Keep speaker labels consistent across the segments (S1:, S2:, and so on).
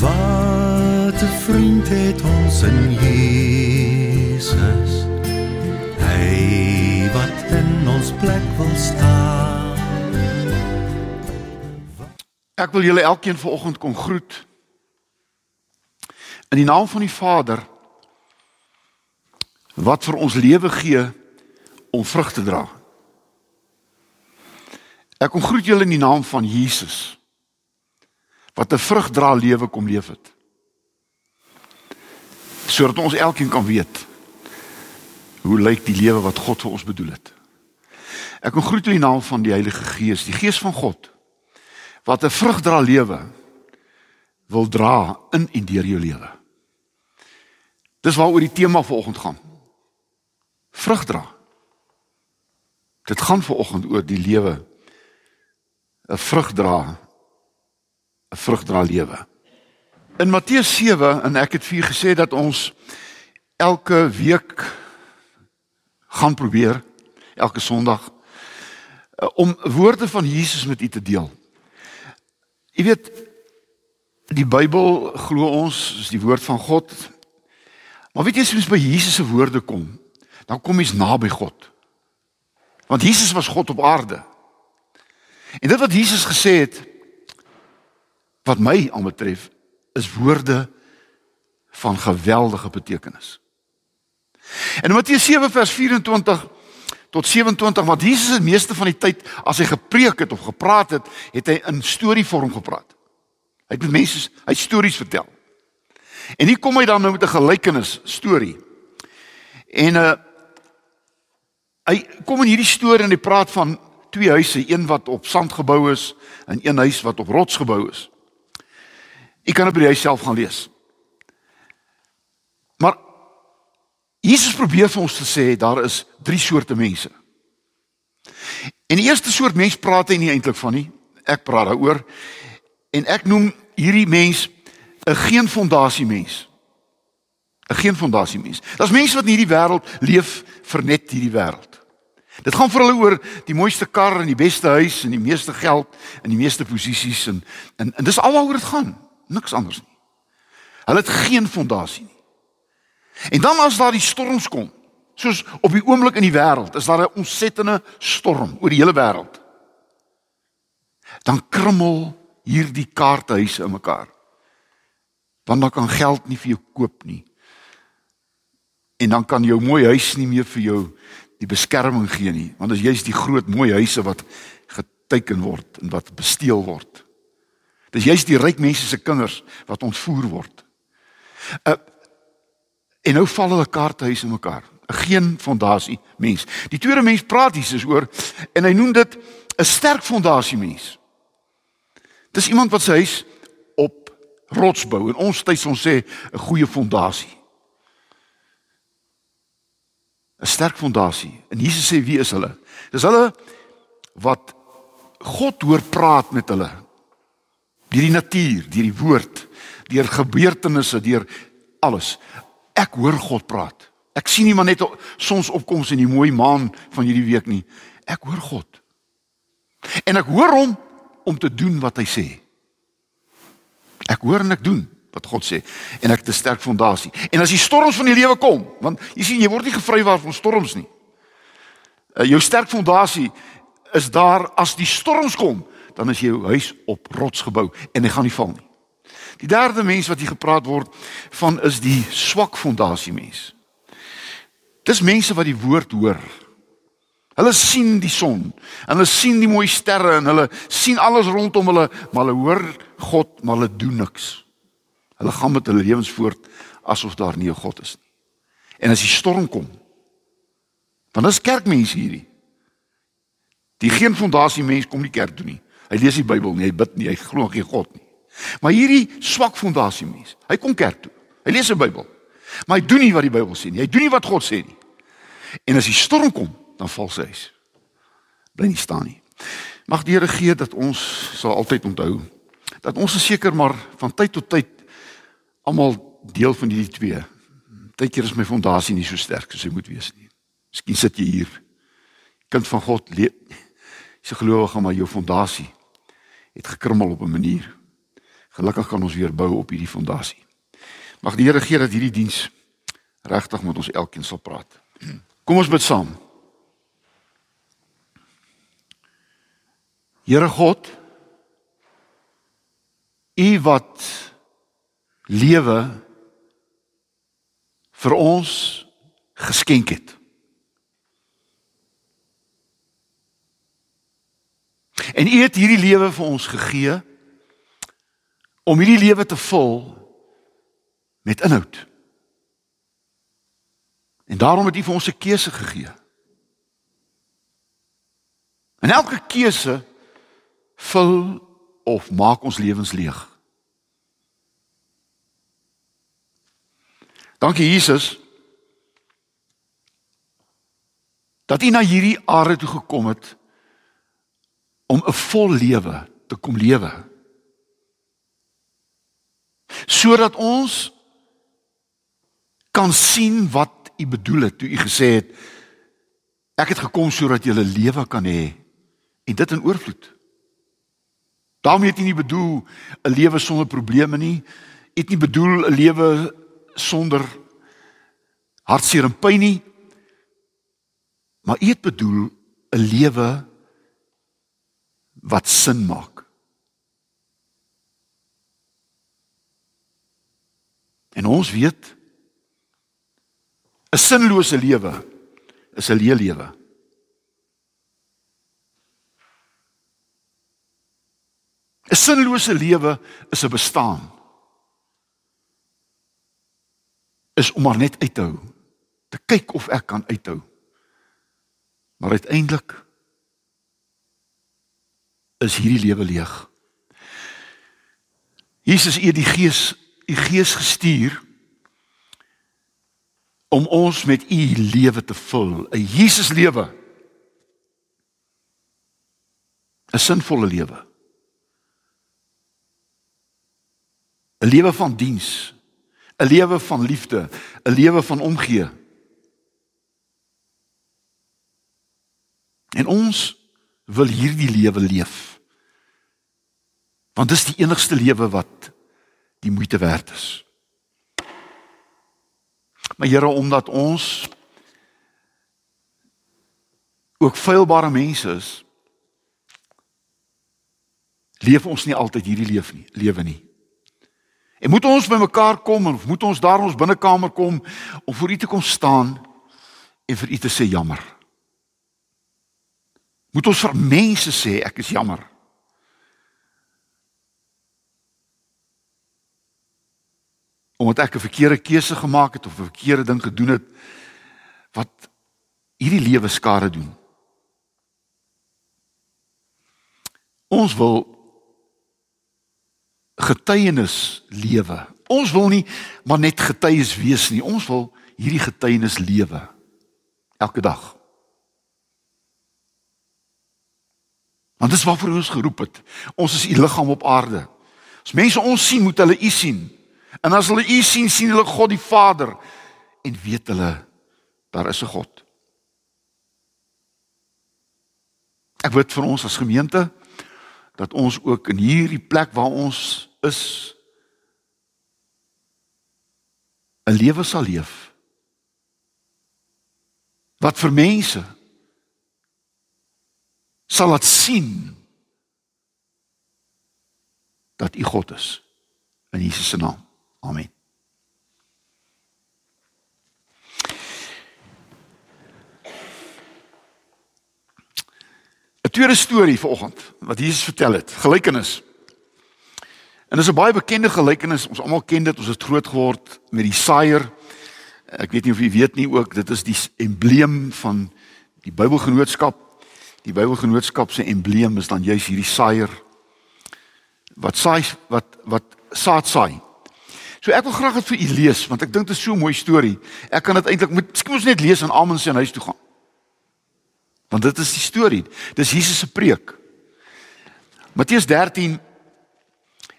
S1: Wat 'n vriend het ons in Jesus. Hy wat in ons plek wil staan.
S2: Ek wil julle elkeen vanoggend kom groet. In die naam van die Vader wat vir ons lewe gee om vrug te dra. Ek kom groet julle in die naam van Jesus wat 'n vrugdra lewe kom leef het. Sodat ons elkeen kan weet hoe lyk die lewe wat God vir ons bedoel het. Ek kom groet in die naam van die Heilige Gees, die Gees van God wat 'n vrugdra lewe wil dra in en deur jou lewe. Dis waaroor die tema vanoggend gaan. Vrugdra. Dit gaan vanoggend oor die lewe 'n vrugdra 'n vrugdra lewe. In Matteus 7 en ek het vir gesê dat ons elke week gaan probeer elke Sondag eh, om woorde van Jesus met u te deel. Jy weet die Bybel glo ons is die woord van God. Maar weet jy jy by Jesus se woorde kom, dan kom jy naby God. Want Jesus was God op aarde. En dit wat Jesus gesê het wat my aanbetref is woorde van geweldige betekenis. En in Matteus 7 vers 24 tot 27 wat Jesus die meeste van die tyd as hy gepreek het of gepraat het, het hy in storievorm gepraat. Hy het met mense hy stories vertel. En hier kom hy dan nou met 'n gelykenis storie. En uh hy kom in hierdie storie en hy praat van twee huise, een wat op sand gebou is en een huis wat op rots gebou is. Ek kan dit by jouself gaan lees. Maar Jesus probeer vir ons te sê daar is drie soorte mense. En die eerste soort mens praat hy nie eintlik van nie. Ek praat daaroor. En ek noem hierdie mens 'n geen fondasie mens. 'n Geen fondasie mens. Daar's mense wat in hierdie wêreld leef vir net hierdie wêreld. Dit gaan vir hulle oor die mooiste kar en die beste huis en die meeste geld en die meeste posisies en en, en dis alwaaroor dit gaan. Niks anders nie. Hulle het geen fondasie nie. En dan as daar die storms kom, soos op die oomblik in die wêreld, is daar 'n ontsettende storm oor die hele wêreld. Dan krummel hierdie kaarthuise in mekaar. Want dan kan geld nie vir jou koop nie. En dan kan jou mooi huis nie meer vir jou die beskerming gee nie, want as jy's die groot mooi huise wat geteken word en wat besteel word. Dis jy's die ryk mense se kinders wat ontvoer word. Uh, en nou val hulle kaarthuise in mekaar. 'n Geen fondasie mens. Die tweede mens praat Jesus oor en hy noem dit 'n sterk fondasie mens. Dis iemand wat sy huis op rots bou en ons tyd ons sê 'n goeie fondasie. 'n Sterk fondasie. En Jesus sê wie is hulle? Dis hulle wat God hoor praat met hulle. Deur die natuur, deur die woord, deur gebeurtenisse, deur alles. Ek hoor God praat. Ek sien nie maar net sonsopkoms in die mooi maan van hierdie week nie. Ek hoor God. En ek hoor hom om te doen wat hy sê. Ek hoor en ek doen wat God sê en ek het 'n sterk fondasie. En as die storms van die lewe kom, want jy sien jy word nie gevry waarvan storms nie. Uh, jou sterk fondasie is daar as die storms kom, dan is jou huis op rots gebou en hy gaan nie val nie. Die derde mens wat hier gepraat word van is die swak fondasie mens. Dis mense wat die woord hoor, Hulle sien die son en hulle sien die mooi sterre en hulle sien alles rondom hulle, maar hulle hoor God, maar hulle doen niks. Hulle gaan met hulle lewens voort asof daar nie 'n God is nie. En as die storm kom, dan is kerkmense hierdie. Die geen fondasie mens kom nie kerk toe nie. Hy lees die Bybel nie, hy bid nie, hy glo nie God nie. Maar hierdie swak fondasie mens, hy kom kerk toe. Hy lees die Bybel. Maar hy doen nie wat die Bybel sê nie. Hy doen nie wat God sê nie. En as die storm kom, dan val sy huis. Bly nie staan nie. Mag die Here gee dat ons sal altyd onthou dat ons seker maar van tyd tot tyd almal deel van hierdie twee. Partykeer is my fondasie nie so sterk soos hy moet wees nie. Miskien sit jy hier kind van God jy's 'n gelowige maar jou fondasie het gekrummel op 'n manier Gelukkig kan ons weer bou op hierdie fondasie. Mag die Here gee dat hierdie diens regtig met ons elkeen sal praat. Kom ons bid saam. Here God, U wat lewe vir ons geskenk het. En U het hierdie lewe vir ons gegee om hierdie lewe te vul met inhoud. En daarom het U vir ons 'n keuse gegee. En elke keuse vul of maak ons lewens leeg. Dankie Jesus dat U na hierdie aarde toe gekom het om 'n vol lewe te kom lewe. Sodat ons kan sien wat U bedoel het toe U gesê het ek het gekom sodat jy 'n lewe kan hê en dit in oorvloed. Daarmee het U nie bedoel 'n lewe sonder probleme nie. U het nie bedoel 'n lewe sonder hartseer en pyn nie. Maar U het bedoel 'n lewe wat sin maak. En ons weet 'n sinlose lewe is 'n leë lewe. Een 'n sinlose lewe is 'n bestaan. Is om maar net uit te hou, te kyk of ek kan uithou. Maar uiteindelik is hierdie lewe leeg. Jesus het die Gees, die Gees gestuur om ons met u lewe te vul, 'n Jesus lewe. 'n Sinvolle lewe. 'n Lewe van diens, 'n lewe van liefde, 'n lewe van omgee. En ons wil hierdie lewe leef. Want dis die enigste lewe wat die moeite werd is. Maar Here omdat ons ook feilbare mense is, leef ons nie altyd hierdie leef nie, lewe nie. En moet ons bymekaar kom of moet ons daar in ons binnekamer kom om voor U te kom staan en vir U te sê jammer? Moet ons vir mense sê ek is jammer? Omdat ek 'n verkeerde keuse gemaak het of 'n verkeerde ding gedoen het wat hierdie lewe skade doen. Ons wil getuienis lewe. Ons wil nie maar net getuies wees nie. Ons wil hierdie getuienis lewe elke dag. Want dis waarvoor ons geroep het. Ons is u liggaam op aarde. As mense ons sien, moet hulle u sien. En as hulle u sien, sien hulle God die Vader en weet hulle daar is 'n God. Ek wil vir ons as gemeente dat ons ook in hierdie plek waar ons is 'n lewe sal leef wat vir mense sal laat sien dat U God is in Jesus se naam. Amen. Tweede storie vanoggend wat Jesus vertel het, gelykenis. En dis 'n baie bekende gelykenis. Ons almal ken dit. Ons het groot geword met die saaier. Ek weet nie of jy weet nie ook, dit is die embleem van die Bybelgenootskap. Die Bybelgenootskap se embleem is dan juis hierdie saaier wat saai wat wat saad saai. So ek wil graag dit vir u lees want ek dink dit is so 'n mooi storie. Ek kan dit eintlik moet skielik ons net lees en almal sy huis toe gaan. Want dit is die storie. Dis Jesus se preek. Matteus 13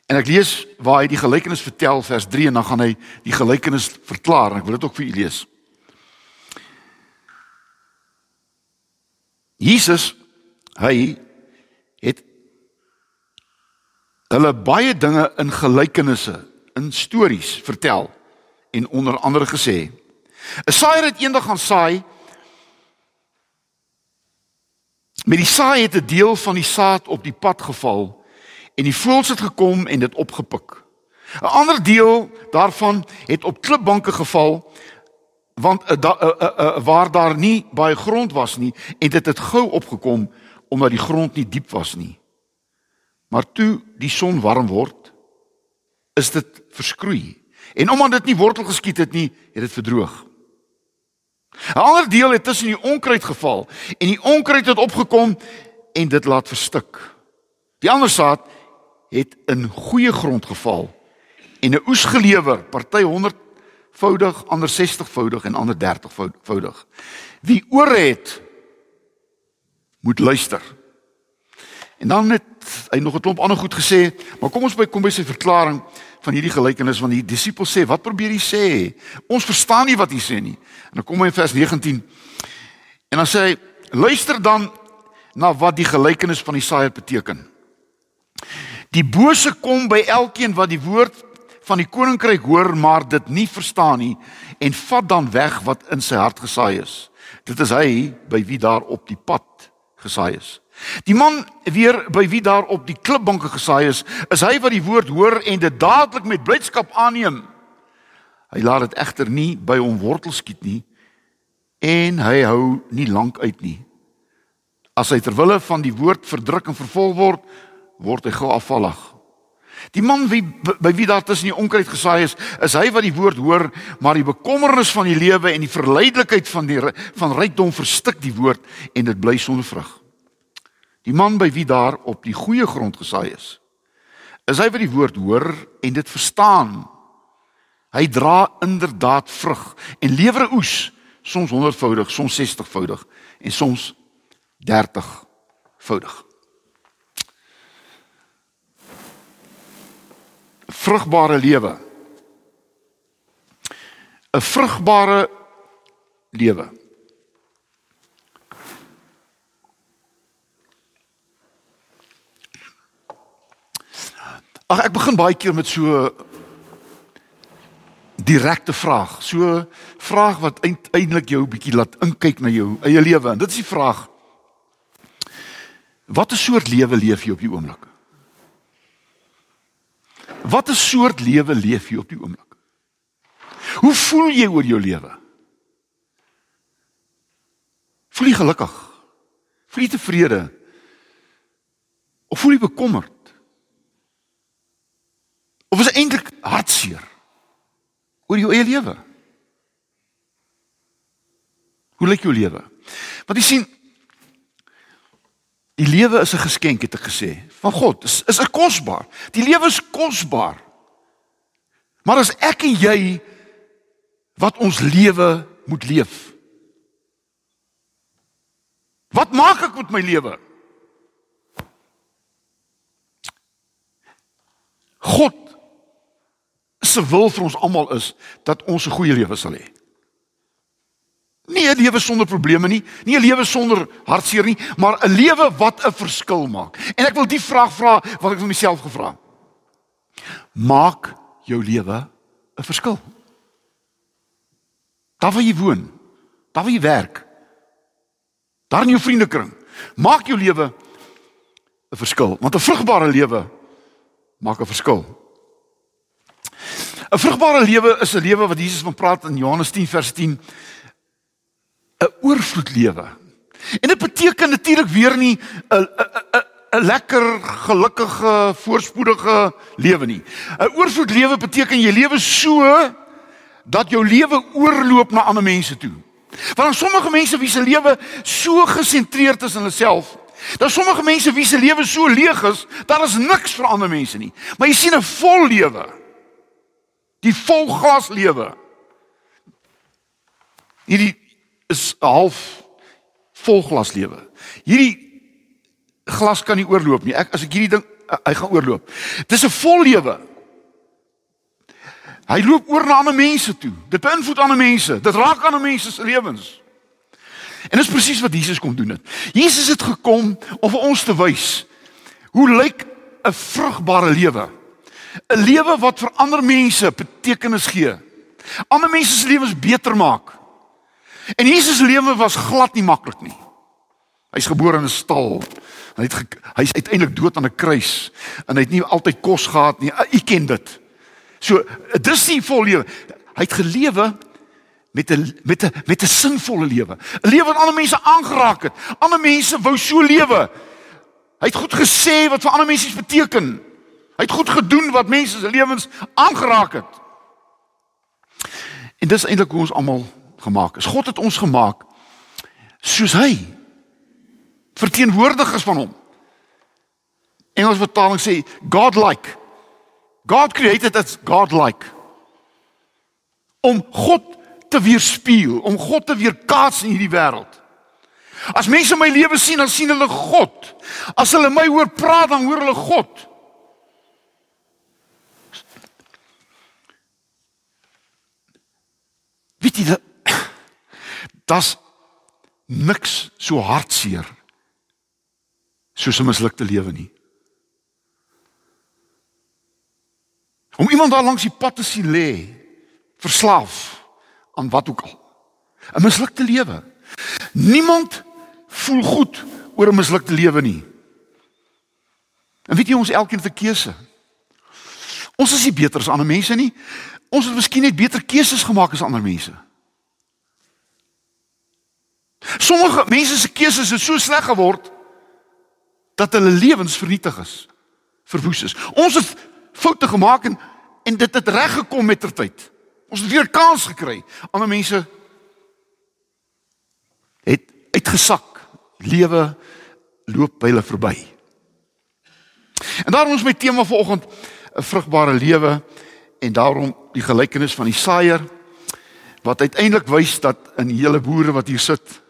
S2: en ek lees waar hy die gelykenis vertel vers 3 en dan gaan hy die gelykenis verklaar en ek wil dit ook vir u lees. Jesus hy het hulle baie dinge in gelykenisse, in stories vertel en onder andere gesê. 'n Saaier het eendag gaan saai. Met die saai het 'n deel van die saad op die pad geval en die voëls het gekom en dit opgepik. 'n Ander deel daarvan het op klipbanke geval want da, uh, uh, uh, waar daar nie baie grond was nie en dit het gou opgekom omdat die grond nie diep was nie. Maar toe die son warm word, is dit verskroei. En omdat dit nie wortel geskiet het nie, het dit verdroog. 'n Ander deel het tussen die onkruid geval en die onkruid het opgekom en dit laat verstik. Die ander saad het in goeie grond geval en 'n oes gelewer, party 100voudig, ander 60voudig en ander 30voudig. Wie oor het, moet luister. En dan het hy nog 'n klomp ander goed gesê, maar kom ons by kom by sy verklaring van hierdie gelykenis van die disippels sê, wat probeer hy sê? Ons verstaan nie wat hy sê nie. En dan kom hy in vers 19. En dan sê hy, luister dan na wat die gelykenis van die saaier beteken. Die bose kom by elkeen wat die woord van die koninkryk hoor maar dit nie verstaan nie en vat dan weg wat in sy hart gesaai is. Dit is hy by wie daar op die pad gesaai is. Die man weer by wie daar op die klipbanke gesaai is, is hy wat die woord hoor en dit dadelik met blydskap aanneem. Hy laat dit egter nie by hom wortel skiet nie en hy hou nie lank uit nie. As hy ter wille van die woord verdruk en vervolg word, word hy gou afvallig. Die man wie by wie daar tussen die onkruid gesaai is, is hy wat die woord hoor, maar die bekommernis van die lewe en die verleidelikheid van die van rykdom verstik die woord en dit bly sonder vrug. Die man by wie daar op die goeie grond gesaai is, is hy wat die woord hoor en dit verstaan. Hy dra inderdaad vrug en lewer oes, soms 100voudig, soms 60voudig en soms 30voudig. vrugbare lewe. 'n Vrugbare lewe. Ag ek begin baie keer met so direkte vraag. So vraag wat eintlik jou 'n bietjie laat inkyk na jou eie lewe. En dit is die vraag: Watter soort lewe leef jy op die oomblik? Watter soort lewe leef jy op die oomblik? Hoe voel jy oor jou lewe? Voel jy gelukkig? Voel jy tevrede? Of voel jy bekommerd? Is eintlik hartseer oor jou eie lewe? Hoe lyk jou lewe? Want jy sien Die lewe is 'n geskenk het ek gesê van God. Is is 'n kosbaar. Die lewe is kosbaar. Maar as ek en jy wat ons lewe moet leef. Wat maak ek met my lewe? God se wil vir ons almal is dat ons 'n goeie lewe sal hê. Nie 'n lewe sonder probleme nie, nie 'n lewe sonder hartseer nie, maar 'n lewe wat 'n verskil maak. En ek wil die vraag vra wat ek vir myself gevra. Maak jou lewe 'n verskil? Daar waar jy woon, daar waar jy werk, daar in jou vriendekring, maak jou lewe 'n verskil, want 'n vrugbare lewe maak 'n verskil. 'n Vrugbare lewe is 'n lewe wat Jesus van praat in Johannes 10 vers 10 'n oorvloed lewe. En dit beteken natuurlik weer nie 'n 'n 'n lekker gelukkige voorspoedige lewe nie. 'n Oorvloed lewe beteken jy lewe so dat jou lewe oorloop na ander mense toe. Want sommige mense wie se lewe so gesentreerd is in hulle self, daar sommige mense wie se lewe so leeg is, daar is niks vir ander mense nie. Maar jy sien 'n vol lewe. Die volgas lewe. Hierdie is half vol glas lewe. Hierdie glas kan nie oorloop nie. Ek as ek hierdie ding hy gaan oorloop. Dis 'n vol lewe. Hy loop oor na ander mense toe. Dit beïnvloed ander mense. Dit raak ander mense se lewens. En dis presies wat Jesus kom doen het. Jesus het gekom om vir ons te wys hoe lyk 'n vrugbare lewe. 'n Lewe wat vir ander mense betekenis gee. Ander mense se lewens beter maak. En Jesus se lewe was glad nie maklik nie. Hy's gebore in 'n stal. Hy het hy's uiteindelik dood aan 'n kruis en hy het nie altyd kos gehad nie. U ken dit. So dis nie vol lewe. Hy het gelewe met 'n met 'n met 'n sinvolle lewe. 'n Lewe wat ander mense aangeraak het. Ander mense wou so lewe. Hy het goed gesê wat vir ander mense beteken. Hy het goed gedoen wat mense se lewens aangeraak het. En dis eintlik hoe ons almal gemaak is. God het ons gemaak soos hy verteenwoordigers van hom. Engels vertaling sê godlike. God created us godlike. Om God te weerspieël, om God te weerkaats in hierdie wêreld. As mense my lewe sien, dan sien hulle God. As hulle my hoor praat, dan hoor hulle God. Weet jy dat das niks so hartseer soos 'n mislukte lewe nie. Om iemand daar langs die pad te sien lê, verslaaf aan wat ook al. 'n Mislukte lewe. Niemand voel goed oor 'n mislukte lewe nie. En weet jy ons elkeen het 'n keuse. Ons is nie beter as ander mense nie. Ons het miskien net beter keuses gemaak as ander mense. Sommige mense se keuses het so sleg geword dat hulle lewens vernietig is, verwoes is. Ons het foute gemaak en en dit het reg gekom met ter tyd. Ons het weer kans gekry. Ander mense het uitgesak. Lewe loop by hulle verby. En daarom is my tema vanoggend 'n vrugbare lewe en daarom die gelykenis van die saaier wat uiteindelik wys dat in hele boere wat hier sit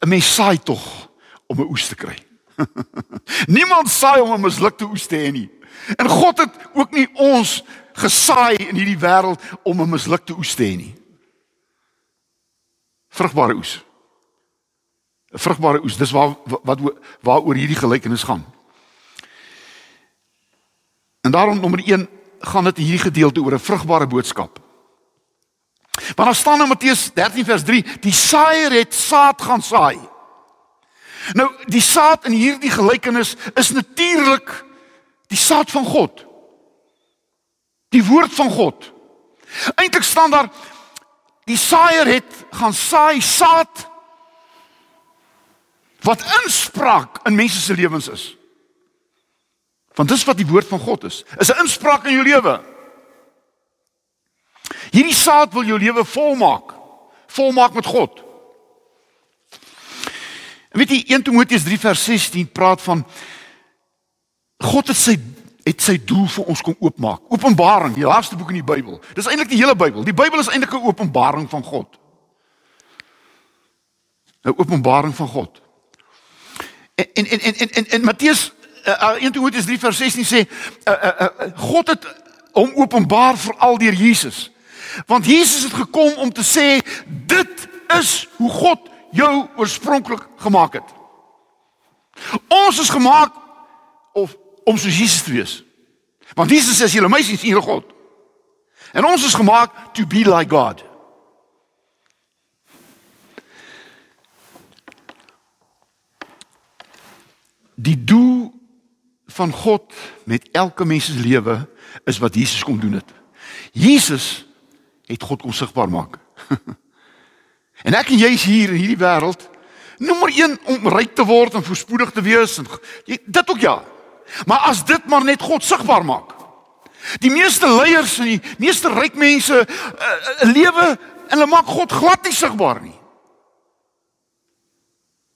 S2: 'n mens saai tog om 'n oes te kry. Niemand saai om 'n mislukte oes te hê nie. En God het ook nie ons gesaai in hierdie wêreld om 'n mislukte oes te hê nie. Vrugbare oes. 'n Vrugbare oes, dis waar wat waaroor hierdie gelykenis gaan. En daarom nommer 1 gaan dit hierdie gedeelte oor 'n vrugbare boodskap. Maar dan staan in Matteus 13 vers 3, die saaier het saad gaan saai. Nou, die saad in hierdie gelykenis is natuurlik die saad van God. Die woord van God. Eintlik staan daar die saaier het gaan saai saad wat inspraak in mense se lewens is. Want dis wat die woord van God is. Is 'n inspraak in jou lewe. Hierdie saad wil jou lewe volmaak. Volmaak met God. En weet jy 1 Timoteus 3 vers 16 praat van God het sy het sy doel vir ons kom oopmaak. Openbaring, die laaste boek in die Bybel. Dis eintlik die hele Bybel. Die Bybel is eintlik 'n openbaring van God. 'n Openbaring van God. En en en en en, en Matteus uh, 1 Timoteus 3 vers 16 sê uh, uh, uh, God het hom openbaar vir al deur Jesus. Want Jesus het gekom om te sê dit is hoe God jou oorspronklik gemaak het. Ons is gemaak of om soos Jesus te wees. Want Jesus sê as julle my sien, sien julle God. En ons is gemaak to be like God. Die doel van God met elke mens se lewe is wat Jesus kom doen het. Jesus het God kom sigbaar maak. en ek en jy is hier in hierdie wêreld nommer 1 om ryk te word en voorspoedig te wees en dit ook ja. Maar as dit maar net God sigbaar maak. Die meeste leiers en die meeste ryk mense uh, uh, lewe en hulle maak God glad nie sigbaar nie.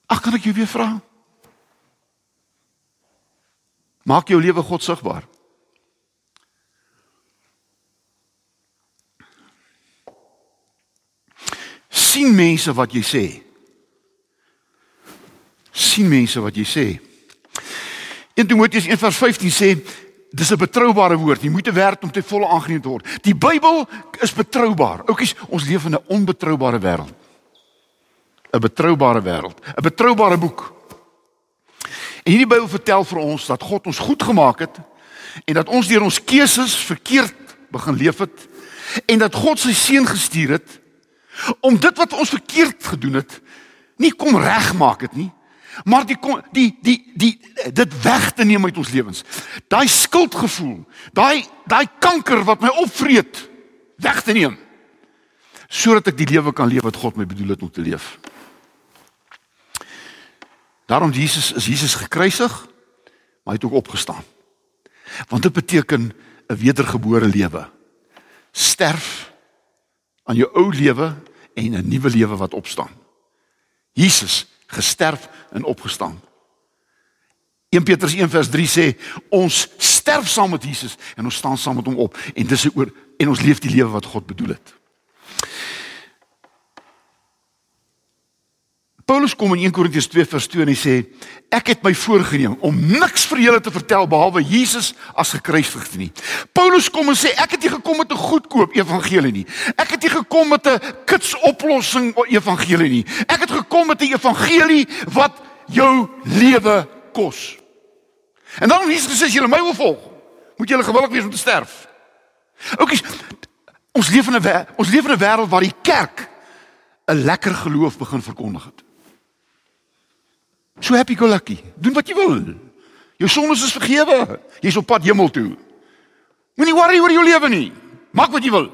S2: Ag kan ek jou weer vra? Maak jou lewe God sigbaar. sien mense wat jy sê. sien mense wat jy sê. 1 Timoteus 1:15 sê dis 'n betroubare woord. Jy moet werd om te volle aangeneem te word. Die Bybel is betroubaar. Oukies, ons leef in 'n onbetroubare wêreld. 'n Betroubare wêreld, 'n betroubare boek. En hierdie Bybel vertel vir ons dat God ons goed gemaak het en dat ons deur ons keuses verkeerd begin leef het en dat God sy seun gestuur het om dit wat ons verkeerd gedoen het nie kom regmaak het nie maar die die die die dit weg te neem uit ons lewens. Daai skuldgevoel, daai daai kanker wat my opvreet, weg te neem. Sodat ek die lewe kan leef wat God my bedoel het om te leef. Daarom Jesus is Jesus gekruisig, maar hy het ook opgestaan. Want dit beteken 'n wedergebore lewe. Sterf aan jou ou lewe en 'n nuwe lewe wat opstaan. Jesus gesterf en opgestaan. 1 Petrus 1 vers 3 sê ons sterf saam met Jesus en ons staan saam met hom op en dis oor en ons leef die lewe wat God bedoel het. Paulus kom in 1 Korintiërs 2 vers 2 en hy sê ek het my voorgenem om niks vir julle te vertel behalwe Jesus as gekruisigd nie. Paulus kom en sê ek het nie gekom met 'n goedkoop evangelie nie. Ek het nie gekom met 'n kits oplossing evangelie nie. Ek het gekom met 'n evangelie wat jou lewe kos. En dan Jesus gesê as julle my wil volg, moet julle gewillig wees om te sterf. Oukies, ons leef in 'n ons leef in 'n wêreld waar die kerk 'n lekker geloof begin verkondig het. So happy go lucky. Doen wat jy wil. Jou sondes is vergewe. Jy's op pad hemel toe. Moenie worry oor jou lewe nie. Maak wat jy wil.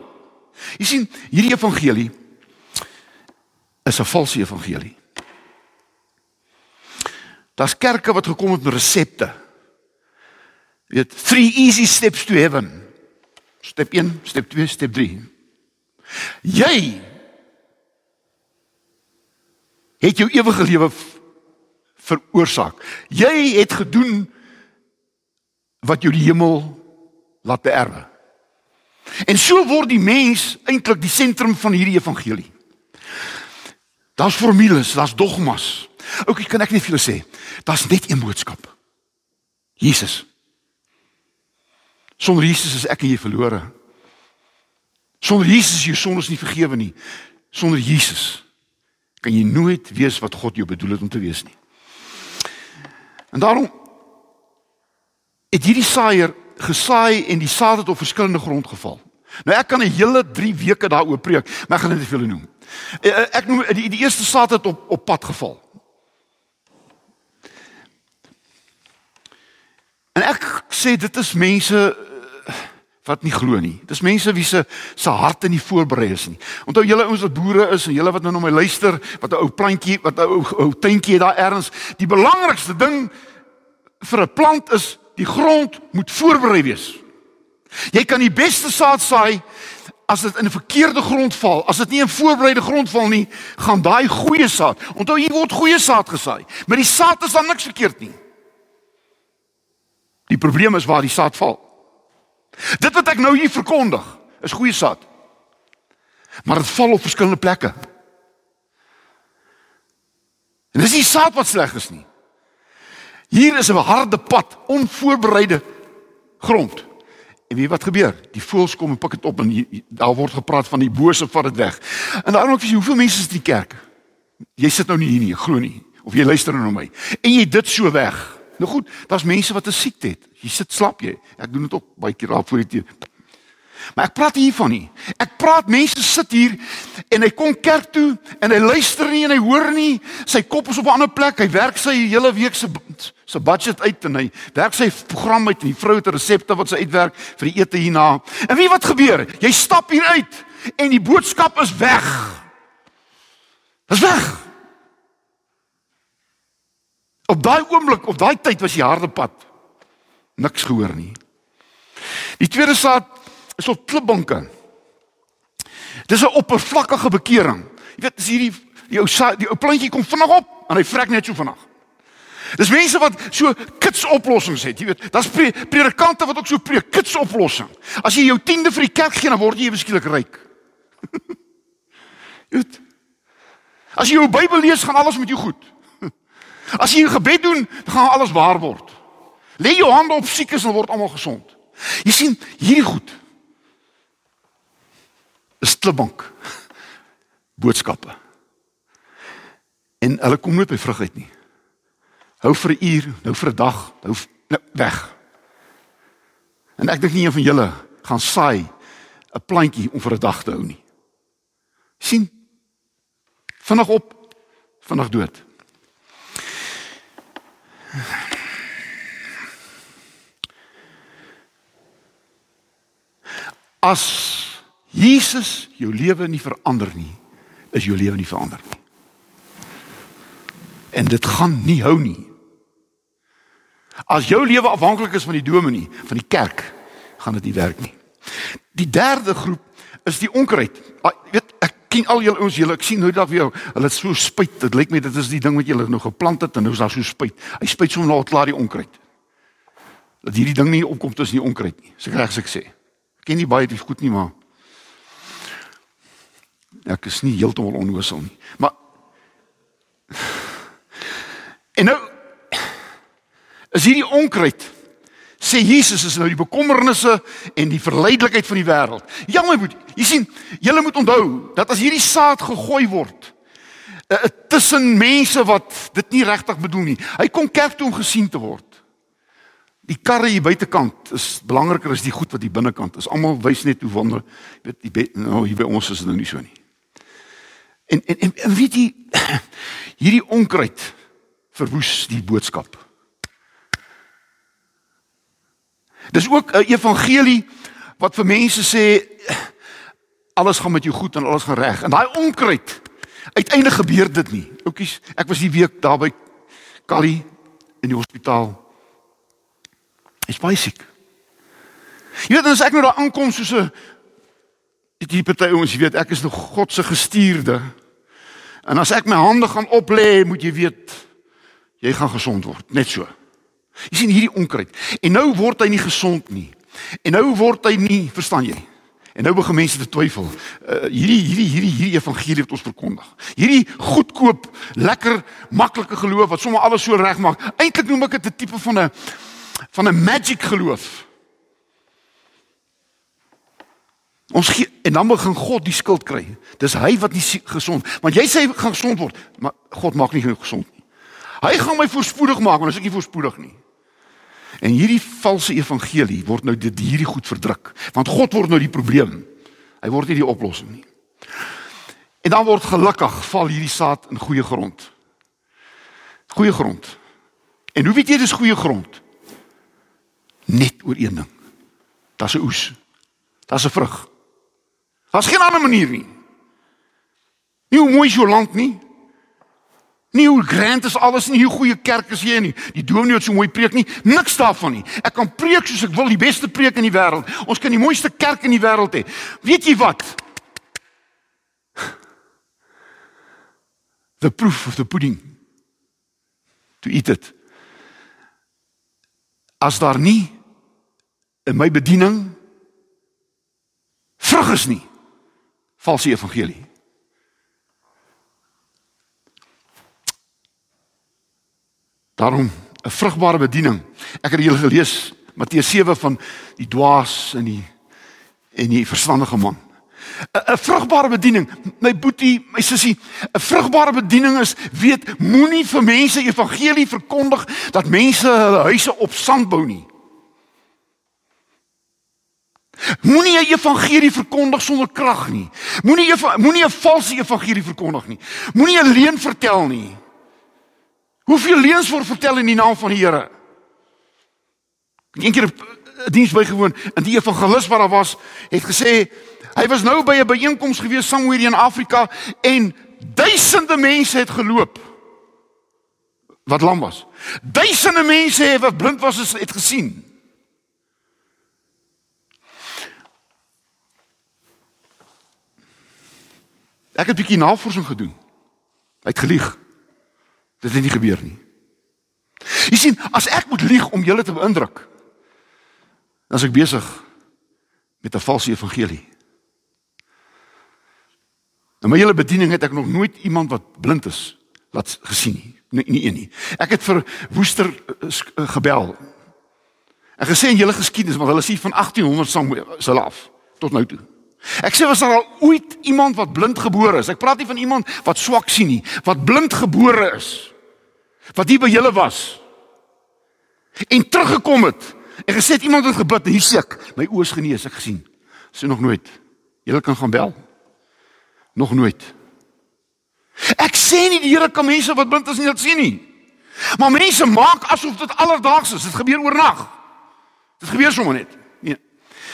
S2: Jy sien, hierdie evangelie is 'n valse evangelie. Daar's kerke wat gekom het met resepte. Jy weet, three easy steps to heaven. Step 1, step 2, step 3. Jy het jou ewige lewe veroorsaak. Jy het gedoen wat jou die hemel laat beerwe. En so word die mens eintlik die sentrum van hierdie evangelie. Daar's formules, daar's dogmas. Ook ek kan ek net vir julle sê, daar's net een boodskap. Jesus. Sonder Jesus is ek en jy verlore. Sonder Jesus is jou sondes nie vergewe nie. Sonder Jesus kan jy nooit wees wat God jou bedoel het om te wees nie. En daarom het hierdie saaier gesaai en die saad het op verskillende grond geval. Nou ek kan 'n hele 3 weke daaroor preek, maar ek gaan net vir julle noem. Eh, eh, ek noem die, die eerste saad het op op pad geval. En ek sê dit is mense wat nie glo nie. Dis mense wie se se harte nie voorberei is nie. Onthou julle ouens wat boere is en julle wat nou na my luister, wat 'n ou plantjie, wat 'n ou, ou tuintjie daar ergens, die belangrikste ding vir 'n plant is die grond moet voorberei wees. Jy kan die beste saad saai as dit in 'n verkeerde grond val. As dit nie in voorbereide grond val nie, gaan daai goeie saad. Onthou hier word goeie saad gesaai. Met die saad is dan niks verkeerd nie. Die probleem is waar die saad val. Dit wat ek nou hier verkondig, is goeie saad. Maar dit val op verskillende plekke. En dis nie saad wat sleg is nie. Hier is 'n harde pad, onvoorbereide grond. En weet wat gebeur? Die voëls kom en pik dit op en hier, daar word gepraat van die bose vat dit weg. En daarom ek sê hoeveel mense is in die kerk? Jy sit nou nie hier nie, glo nie. Of jy luister nou na my. En jy dit so weg. Nou goed, daar's mense wat 'n siekte het. Jy sit slap jy. Ek doen dit ook baie keer daar voor die tyd. Maar ek praat hiervan nie. Ek praat mense sit hier en hy kom kerk toe en hy luister nie en hy hoor nie. Sy kop is op 'n ander plek. Hy werk sy hele week se se budget uit en hy werk sy program uit en die vrou het resepte wat sy uitwerk vir die ete hierna. En wie wat gebeur? Jy stap hier uit en die boodskap is weg. Dis weg. Op daai oomblik, op daai tyd was die harde pad. Niks gehoor nie. Die tweede saad is op klipbanke. Dis 'n oppervlakkige bekering. Jy weet, as hierdie die ou die ou plantjie kom vinnig op en hy vrek net so vinnig. Dis mense wat so kits oplossings het, jy weet. Daar's pre predikante wat ook so preek kits oplossing. As jy jou 10de vir die kerk gee, dan word jy eweskielik ryk. jy weet. As jy jou Bybel lees, gaan alles met jou goed. As jy 'n gebed doen, dan gaan alles waar word. Lê jou hande op siekes en word almal gesond. Jy sien, hierdie goed is klipbank boodskappe. En hulle kom nooit by vrug uit nie. Hou vir 'n uur, nou vir 'n dag, nou weg. En ek dink nie een van julle gaan saai 'n plantjie om vir 'n dag te hou nie. sien? Vinnig op, vinnig dood. As Jesus jou lewe nie verander nie, is jou lewe nie verander nie. En dit gaan nie hou nie. As jou lewe afhanklik is van die dominee, van die kerk, gaan dit nie werk nie. Die derde groep is die onkruid. Jy weet, ek ken al julle ouens, julle ek sien hoe dat weer hulle het so spuit. Dit lyk my dit is die ding wat julle nou geplant het en nou is daar so spuit. Hy spuit sommer al klaar die onkruid. Dat hierdie ding nie opkom tussen die onkruid nie. Seker reg as ek sê. Ek ken nie baie dit goed nie, maar ek is nie heeltemal onnoosel nie. Maar En nou is hierdie onkruid sê Jesus is nou die bekommernisse en die verleidelikheid van die wêreld. Ja my broer, jy sien, julle moet onthou dat as hierdie saad gegooi word uh, tussen mense wat dit nie regtig bedoel nie. Hy kom kerk toe om gesien te word. Die karre hier buitekant is belangriker as die goed wat hier binnekant is. Almal wys net hoe wonder, weet jy, nou hier by ons is dit nou nie so nie. En en, en weet jy hierdie onkruid verwoes die boodskap. Dis ook 'n evangelie wat vir mense sê alles gaan met jou goed en alles gaan reg. En daai onkruid uiteindelik gebeur dit nie. Oukies, ek was die week daar by Kali in die hospitaal. Ek's baie siek. Jy weet as ek nou daar aankom soos 'n die party ouens, jy weet, ek is nog God se gestuurde. En as ek my hande gaan oplê, moet jy weet jy gaan gesond word, net so. Jy sien hierdie onkruid. En nou word hy nie gesond nie. En nou word hy nie, verstaan jy? En nou begin mense te twyfel. Uh, hierdie hierdie hierdie hierdie evangelie wat ons verkondig. Hierdie goedkoop, lekker, maklike geloof wat sommer alles so regmaak. Eintlik noem ek dit 'n tipe van 'n van 'n magic geloof. Ons gee, en dan begin God die skuld kry. Dis hy wat nie gesond, want jy sê gaan gesond word, maar God maak nie gesond nie. Hy gaan my voorspoedig maak, maar as ek nie voorspoedig nie. En hierdie valse evangelie word nou dit hierdie goed verdruk, want God word nou die probleem. Hy word nie die oplossing nie. En dan word gelukkig val hierdie saad in goeie grond. Goeie grond. En hoe weet jy dis goeie grond? Net oor een ding. Daar's 'n oes. Daar's 'n vrug. Daar's geen ander manier nie. Nie hoe mooi is jou land nie. Nie hoe grand is alles nie, hoe goeie kerk is jy nie. Die dominee het so mooi preek nie, niks daarvan nie. Ek kan preek soos ek wil, die beste preek in die wêreld. Ons kan die mooiste kerk in die wêreld hê. Weet jy wat? The proof of the pudding. To eat it. As daar nie in my bediening vrug is nie, valse evangelie. Daarom 'n vrugbare bediening. Ek het julle gelees Matteus 7 van die dwaas en die en die verstandige man. 'n Vrugbare bediening, my boetie, my sussie, 'n vrugbare bediening is weet moenie vir mense evangelie verkondig dat mense hulle huise op sand bou nie. Moenie 'n evangelie verkondig sonder krag nie. Moenie moenie 'n valse evangelie verkondig nie. Moenie 'n leuen vertel nie. Hoeveel leuns word vertel in die naam van die Here? Een keer 'n diens bygewoon en die evangelis wat daar was, het gesê hy was nou by 'n byeenkoms gewees somewhere in Afrika en duisende mense het geloop wat lam was. Duisende mense wat blind was het gesien. Ek het 'n bietjie navorsing gedoen. Hy het gelieg. Dit het nie gebeur nie. Jy sien, as ek moet lieg om julle te beïndruk, dan is ek besig met 'n valse evangelie. In my hele bediening het ek nog nooit iemand wat blind is laat gesien nie. Nee, nie een nie. Ek het vir Woester uh, gebel. En gesê in julle geskiedenis, want hulle sê van 1800 sal af tot nou toe. Ek sê was daar al ooit iemand wat blind gebore is? Ek praat nie van iemand wat swak sien nie, wat blind gebore is. Wat hier by julle was. En teruggekom het. En gesê het iemand het gebid en hier sê ek. My oë is genees ek gesien. Sien nog nooit. Julle kan gaan bel. Nog nooit. Ek sê nie die Here kan mense wat blind is nie laat sien nie. Maar mense maak asof dit alledaags is. Dit gebeur oornag. Dit gebeur sommer net. Nee.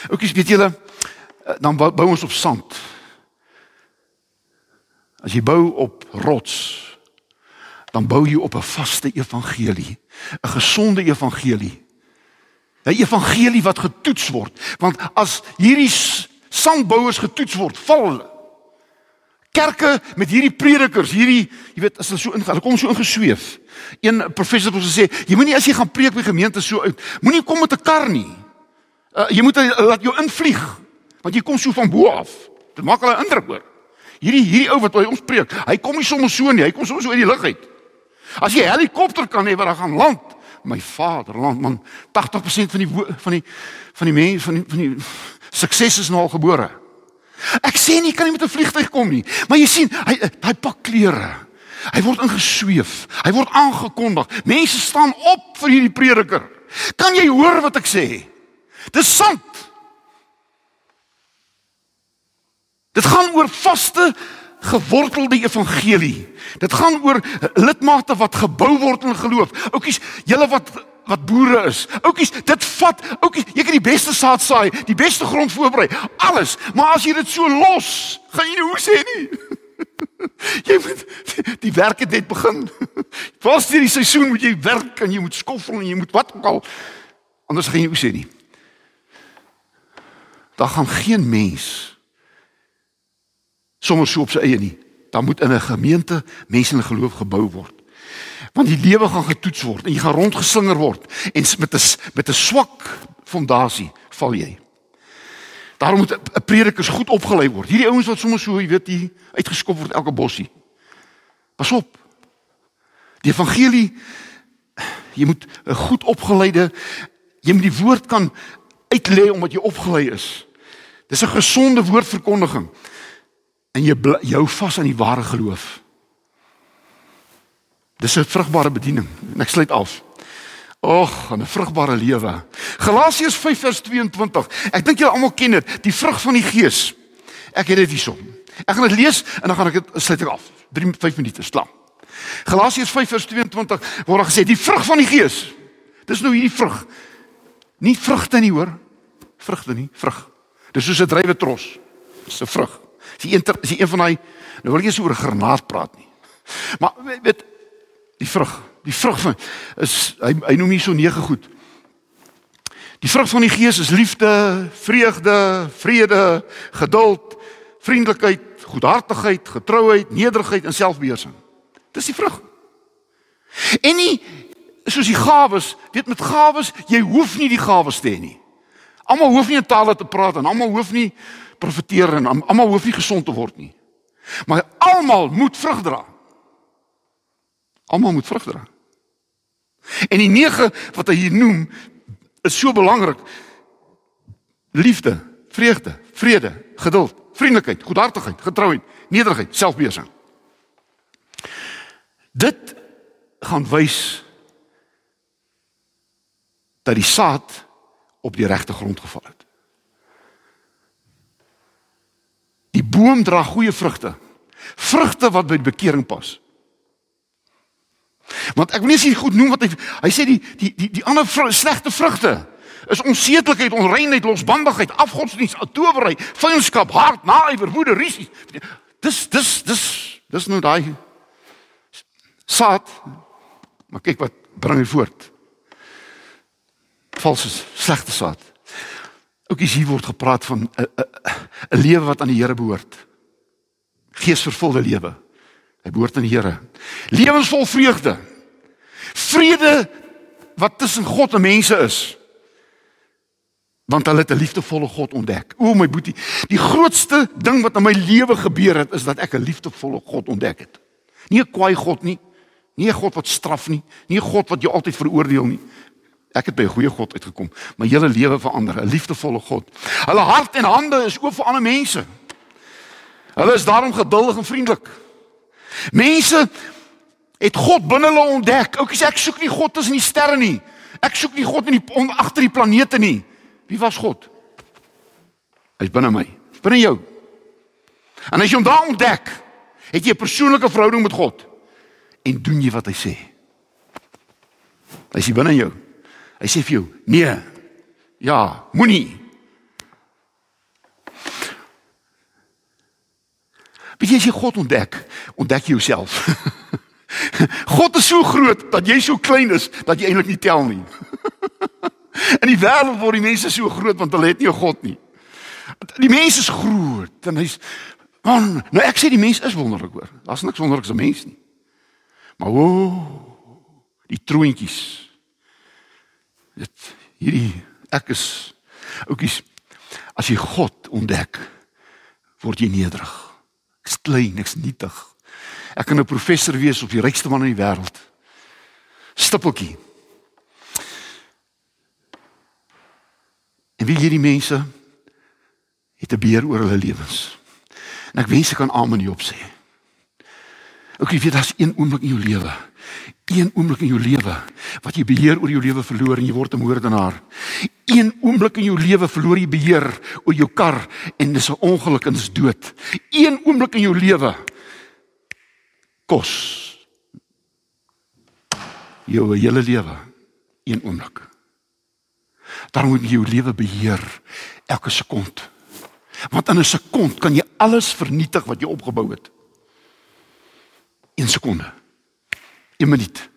S2: Oukies weet julle eh, dan bou ons op sand. As jy bou op rots dan bou jy op 'n vaste evangelie, 'n gesonde evangelie. 'n Evangelie wat getoets word, want as hierdie sandbouers getoets word, val hulle. Kerke met hierdie predikers, hierdie, jy weet, as hulle so ingaan, hulle kom so ingesweef. Een professor het gesê, jy moenie as jy gaan preek by gemeente so uit, moenie kom met 'n kar nie. Uh, jy moet laat jou invlieg, want jy kom so van bo af. Dit maak hulle indruk hoor. Hierdie hierdie ou wat by ons preek, hy kom nie sommer so nie, hy kom sommer so uit die lug uit. As jy 'n helikopter kan hê wat gaan land, my vader, land man, 80% van die van die van die mense van die van die sukses is nou al gebore. Ek sê nie kan nie met 'n vliegtyg kom nie, maar jy sien, hy hy pak klere. Hy word ingesweef. Hy word aangekondig. Mense staan op vir hierdie prediker. Kan jy hoor wat ek sê? Dis sant. Dit gaan oor vaste gewortelde evangelie. Dit gaan oor lidmate wat gebou word in geloof. Oukies, julle wat wat boere is. Oukies, dit vat oukies, jy kan die beste saad saai, die beste grond voorberei, alles. Maar as jy dit so los, gaan jy nie hoe sê nie. jy moet die werk het net begin. Pas deur die seisoen moet jy werk en jy moet skoffel en jy moet wat ook al anders gaan jy hoe sê nie. Daar gaan geen mens sommer so op sy eie nie. Dan moet in 'n gemeente mense in geloof gebou word. Want die lewe gaan getoets word en jy gaan rondgeslinger word en met 'n met 'n swak fondasie val jy. Daarom moet 'n prediker goed opgelei word. Hierdie ouens wat sommer so, jy weet, hier uitgeskop word elke bossie. Pas op. Die evangelie jy moet 'n goed opgeleide jy moet die woord kan uitlê omdat jy opgelei is. Dis 'n gesonde woordverkondiging en jy jou vas aan die ware geloof. Dis 'n vrugbare bediening. En ek sluit af. Och, 'n vrugbare lewe. Galasiërs 5:22. Ek dink julle almal ken dit, die vrug van die Gees. Ek het dit hierso. Ek gaan dit lees en dan gaan ek dit sluit ek af. 3 5 minute slaan. Galasiërs 5:22 word gesê die vrug van die Gees. Dis nou hierdie vrug. Nie vrugte nie hoor. Vrugte nie, vrug. Dis soos 'n druiwetros. Dis 'n vrug. Dis een is een van daai nou wil ek nie so oor granaat praat nie. Maar weet die vrug, die vrug van is hy hy noem hier so nege goed. Die vrug van die gees is liefde, vreugde, vrede, geduld, vriendelikheid, goedhartigheid, getrouheid, nederigheid en selfbeheersing. Dis die vrug. En nie soos die gawes, weet met gawes, jy hoef nie die gawes te hê nie. Almal hoef nie in tale te praat en almal hoef nie profeteer en almal hoef nie gesond te word nie. Maar almal moet vrug dra. Almal moet vrug dra. En die nege wat hy hier noem is so belangrik. Liefde, vreugde, vrede, geduld, vriendelikheid, goedhartigheid, getrouheid, nederigheid, selfbeheersing. Dit gaan wys dat die saad op die regte grond geval het. Die boom dra goeie vrugte. Vrugte wat by bekering pas. Want ek wil nie sê goed noem wat hy hy sê die die die die ander vr, slegte vrugte is onsedelikheid, onreinheid, losbandigheid, afgodsdienst, towery, vyandskap, hart, naaiwer, woede, risie. Dis dis dis dis nou daai saad. Maar kyk wat bring hy voort. Valse slegte saad. Ook hier word gepraat van 'n 'n lewe wat aan die Here behoort. Geesvervulde lewe. Hy behoort aan die Here. Lewensvol vreugde. Vrede wat tussen God en mense is. Want hulle het 'n liefdevolle God ontdek. O my boetie, die grootste ding wat in my lewe gebeur het is dat ek 'n liefdevolle God ontdek het. Nie 'n kwaai God nie. Nie 'n God wat straf nie, nie 'n God wat jou altyd veroordeel nie. Ek het by 'n goeie God uitgekom. My hele lewe verander, 'n liefdevolle God. Hulle hart en hande is oop vir ander mense. Hulle is daarom geduldig en vriendelik. Mense het God binne hulle ontdek. Oukies, ek soek nie God tussen die sterre nie. Ek soek nie God in die agter die planete nie. Wie was God? Hy's binne my, binne jou. En as jy hom daar ontdek, het jy 'n persoonlike verhouding met God en doen jy wat hy sê. Hy sê binne jou. Hy sê vir jou: "Nee. Ja, moenie." Wie jy God ontdek, ontdek jy jouself. God is so groot dat jy so klein is dat jy eintlik nie tel nie. In die wêreld word die mense so groot want hulle het nie 'n God nie. Die mens is groot en hy's man, nou ek sê die mens is wonderlik hoor. Daar's niks wonderliks aan mens nie. Maar o, oh, die troontjies. Dit hierdie ek is oukies as jy God ontdek, word jy nederig. Ek's klein, ek's nietig. Ek kan 'n professor wees op die rykste man in die wêreld. Stippeltjie. En wie hierdie mense het 'n beheer oor hulle lewens. En ek wens ek kan amen hierop sê. Ook jy weet daar's een oomblik in jou lewe. Een oomblik in jou lewe wat jy beheer oor jou lewe verloor en jy word 'n moordenaar. Een oomblik in jou lewe verloor jy beheer oor jou kar en dis 'n ongeluk en dis dood. Een oomblik in jou lewe kos jou hele lewe. Een oomblik. Daarom moet jy jou lewe beheer elke sekond. Want in 'n sekond kan jy alles vernietig wat jy opgebou het. 1 sekonde. 1 minuut.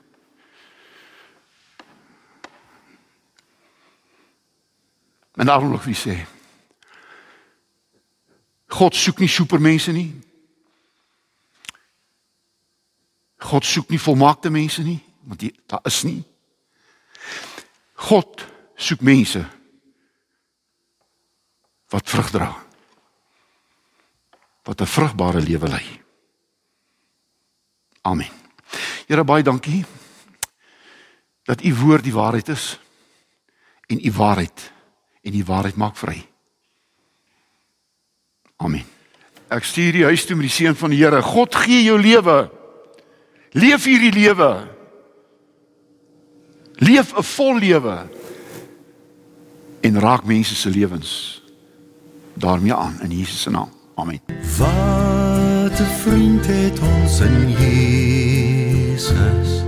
S2: En daarom nog wie sê God soek nie supermense nie. God soek nie volmaakte mense nie, want die, daar is nie. God soek mense wat vrug dra. Wat 'n vrugbare lewe lei. Amen. Here baie dankie dat u woord die waarheid is en u waarheid en die waarheid maak vry. Amen. Ek stuur die huis toe met die seën van die Here. God gee jou lewe. Leef hierdie lewe. Leef 'n vol lewe en raak mense se lewens daarmee aan in Jesus se naam. Amen.
S1: Wat 'n vriend het ons in Jesus. faces